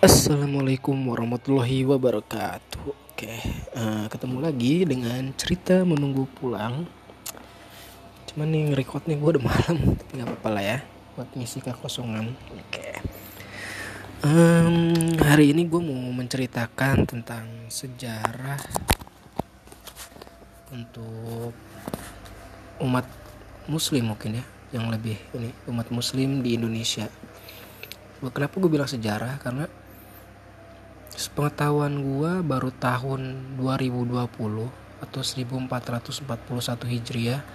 Assalamualaikum warahmatullahi wabarakatuh. Oke, uh, ketemu lagi dengan cerita menunggu pulang. Cuman nih record nih gue udah malam, tapi nggak apa-apa lah ya, buat ngisi kekosongan. Oke. Um, hari ini gue mau menceritakan tentang sejarah untuk umat Muslim mungkin ya, yang lebih ini umat Muslim di Indonesia. Kenapa gue bilang sejarah? Karena sepengetahuan gue baru tahun 2020 atau 1441 Hijriah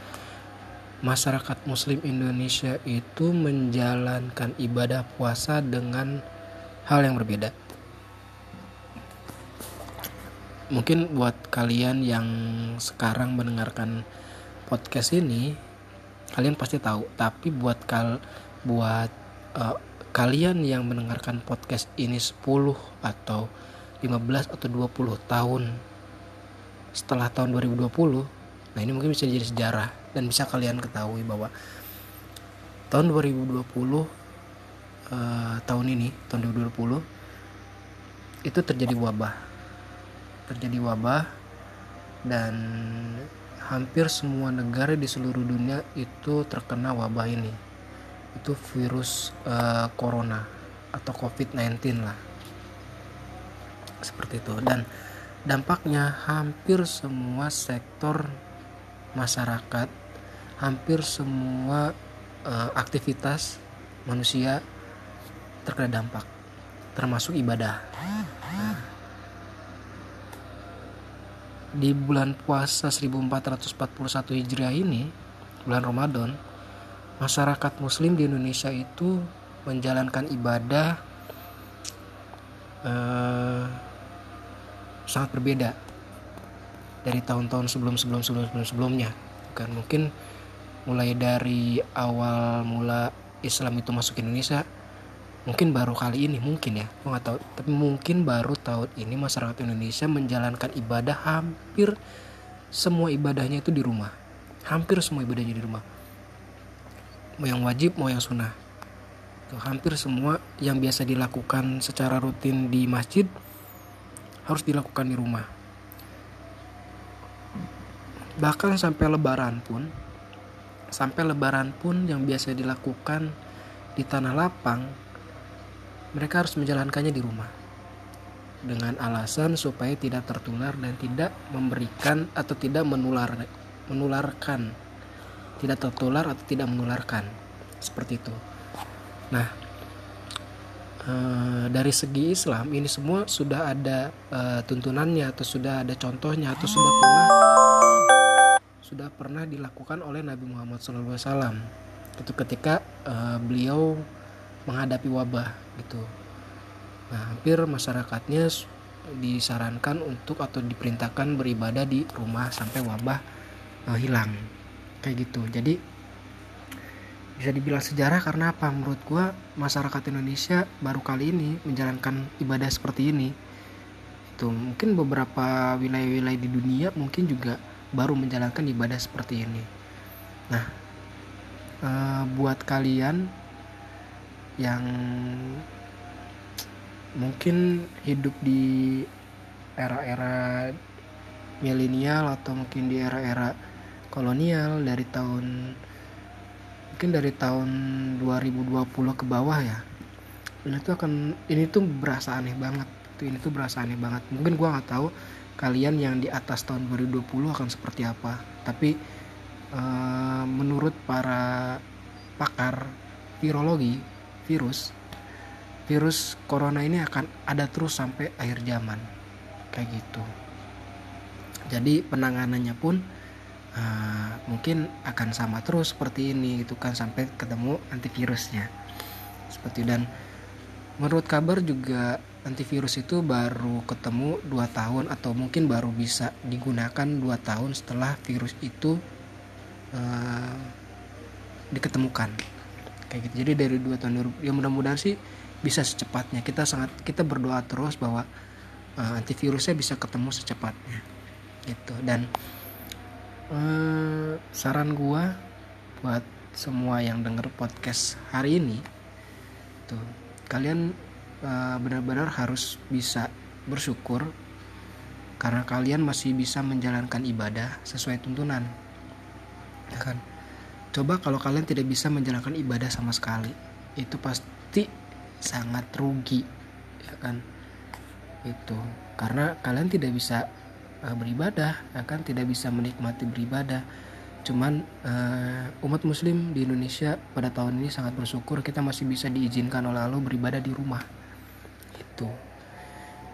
masyarakat muslim Indonesia itu menjalankan ibadah puasa dengan hal yang berbeda. Mungkin buat kalian yang sekarang mendengarkan podcast ini kalian pasti tahu. Tapi buat kal buat uh, kalian yang mendengarkan podcast ini 10 atau 15 atau 20 tahun setelah tahun 2020 nah ini mungkin bisa jadi sejarah dan bisa kalian ketahui bahwa tahun 2020 uh, eh, tahun ini tahun 2020 itu terjadi wabah. Terjadi wabah dan hampir semua negara di seluruh dunia itu terkena wabah ini itu virus uh, corona atau covid-19 lah. Seperti itu. Dan dampaknya hampir semua sektor masyarakat hampir semua uh, aktivitas manusia terkena dampak termasuk ibadah. Di bulan puasa 1441 Hijriah ini bulan Ramadan masyarakat muslim di Indonesia itu menjalankan ibadah eh, sangat berbeda dari tahun-tahun sebelum-sebelum sebelum sebelumnya. Kan mungkin mulai dari awal mula Islam itu masuk Indonesia mungkin baru kali ini mungkin ya gue nggak tahu. Tapi mungkin baru tahun ini masyarakat Indonesia menjalankan ibadah hampir semua ibadahnya itu di rumah. Hampir semua ibadahnya di rumah mau yang wajib mau yang sunnah. Tuh, hampir semua yang biasa dilakukan secara rutin di masjid harus dilakukan di rumah. Bahkan sampai lebaran pun sampai lebaran pun yang biasa dilakukan di tanah lapang mereka harus menjalankannya di rumah. Dengan alasan supaya tidak tertular dan tidak memberikan atau tidak menular menularkan tidak tertular atau tidak menularkan seperti itu. Nah, e, dari segi Islam ini semua sudah ada e, tuntunannya atau sudah ada contohnya atau sudah pernah sudah pernah dilakukan oleh Nabi Muhammad SAW. Itu ketika e, beliau menghadapi wabah gitu. Nah, hampir masyarakatnya disarankan untuk atau diperintahkan beribadah di rumah sampai wabah hilang kayak gitu. Jadi bisa dibilang sejarah karena apa? Menurut gue masyarakat Indonesia baru kali ini menjalankan ibadah seperti ini. Tuh mungkin beberapa wilayah-wilayah di dunia mungkin juga baru menjalankan ibadah seperti ini. Nah e, buat kalian yang mungkin hidup di era-era milenial atau mungkin di era-era kolonial dari tahun mungkin dari tahun 2020 ke bawah ya. Ini tuh akan ini tuh berasa aneh banget. Tuh ini tuh berasa aneh banget. Mungkin gua nggak tahu kalian yang di atas tahun 2020 akan seperti apa. Tapi uh, menurut para pakar virologi virus virus corona ini akan ada terus sampai akhir zaman. Kayak gitu. Jadi penanganannya pun uh, mungkin akan sama terus seperti ini gitu kan sampai ketemu antivirusnya. Seperti dan menurut kabar juga antivirus itu baru ketemu dua tahun atau mungkin baru bisa digunakan dua tahun setelah virus itu uh, diketemukan. Kayak gitu. Jadi dari dua tahun ya mudah-mudahan sih bisa secepatnya. Kita sangat kita berdoa terus bahwa uh, antivirusnya bisa ketemu secepatnya. Gitu. Dan eh, saran gua buat semua yang denger podcast hari ini tuh kalian uh, benar-benar harus bisa bersyukur karena kalian masih bisa menjalankan ibadah sesuai tuntunan ya kan? Coba kalau kalian tidak bisa menjalankan ibadah sama sekali itu pasti sangat rugi ya kan? Itu karena kalian tidak bisa uh, beribadah ya kan tidak bisa menikmati beribadah. Cuman uh, umat muslim di Indonesia pada tahun ini sangat bersyukur kita masih bisa diizinkan oleh Allah beribadah di rumah. Itu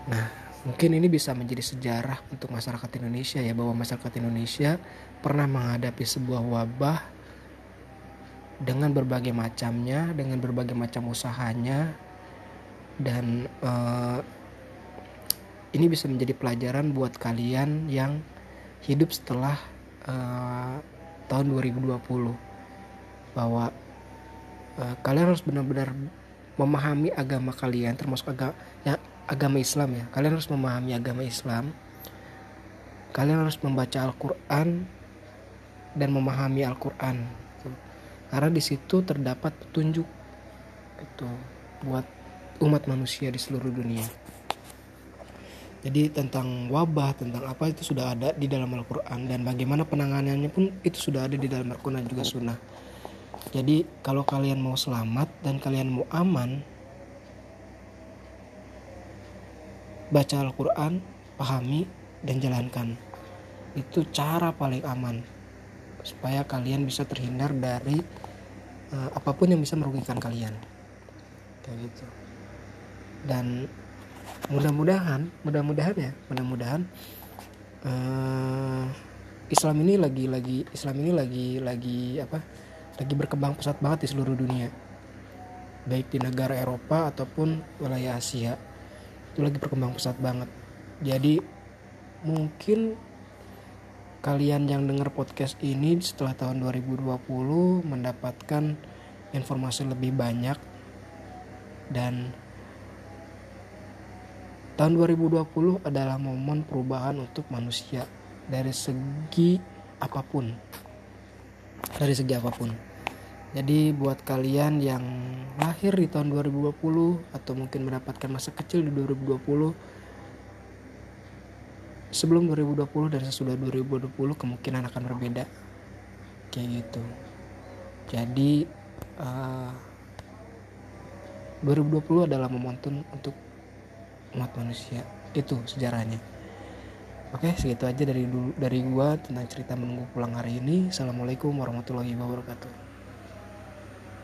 nah Mungkin ini bisa menjadi sejarah untuk masyarakat Indonesia ya bahwa masyarakat Indonesia pernah menghadapi sebuah wabah dengan berbagai macamnya, dengan berbagai macam usahanya dan uh, ini bisa menjadi pelajaran buat kalian yang hidup setelah uh, tahun 2020 bahwa uh, kalian harus benar-benar memahami agama kalian termasuk agama ya agama Islam ya. Kalian harus memahami agama Islam. Kalian harus membaca Al-Quran dan memahami Al-Quran. Karena di situ terdapat petunjuk itu buat umat manusia di seluruh dunia jadi tentang wabah tentang apa itu sudah ada di dalam Al-Quran dan bagaimana penanganannya pun itu sudah ada di dalam Al-Quran juga sunnah jadi kalau kalian mau selamat dan kalian mau aman baca Al-Quran, pahami, dan jalankan. Itu cara paling aman supaya kalian bisa terhindar dari uh, apa pun yang bisa merugikan kalian. Kayak gitu. Dan mudah-mudahan, mudah-mudahan ya, mudah-mudahan uh, Islam ini lagi lagi Islam ini lagi lagi apa? Lagi berkembang pesat banget di seluruh dunia. Baik di negara Eropa ataupun wilayah Asia itu lagi berkembang pesat banget jadi mungkin kalian yang dengar podcast ini setelah tahun 2020 mendapatkan informasi lebih banyak dan tahun 2020 adalah momen perubahan untuk manusia. Dari segi apa pun. Dari segi apa pun. Jadi buat kalian yang lahir di tahun 2020 atau mungkin mendapatkan masa kecil di 2020 sebelum 2020 dan sesudah 2020 kemungkinan akan berbeda. Kayak gitu. Jadi uh, eh, 2020 adalah momentum untuk umat manusia itu sejarahnya. Oke segitu aja dari dari gua tentang cerita menunggu pulang hari ini. Assalamualaikum warahmatullahi wabarakatuh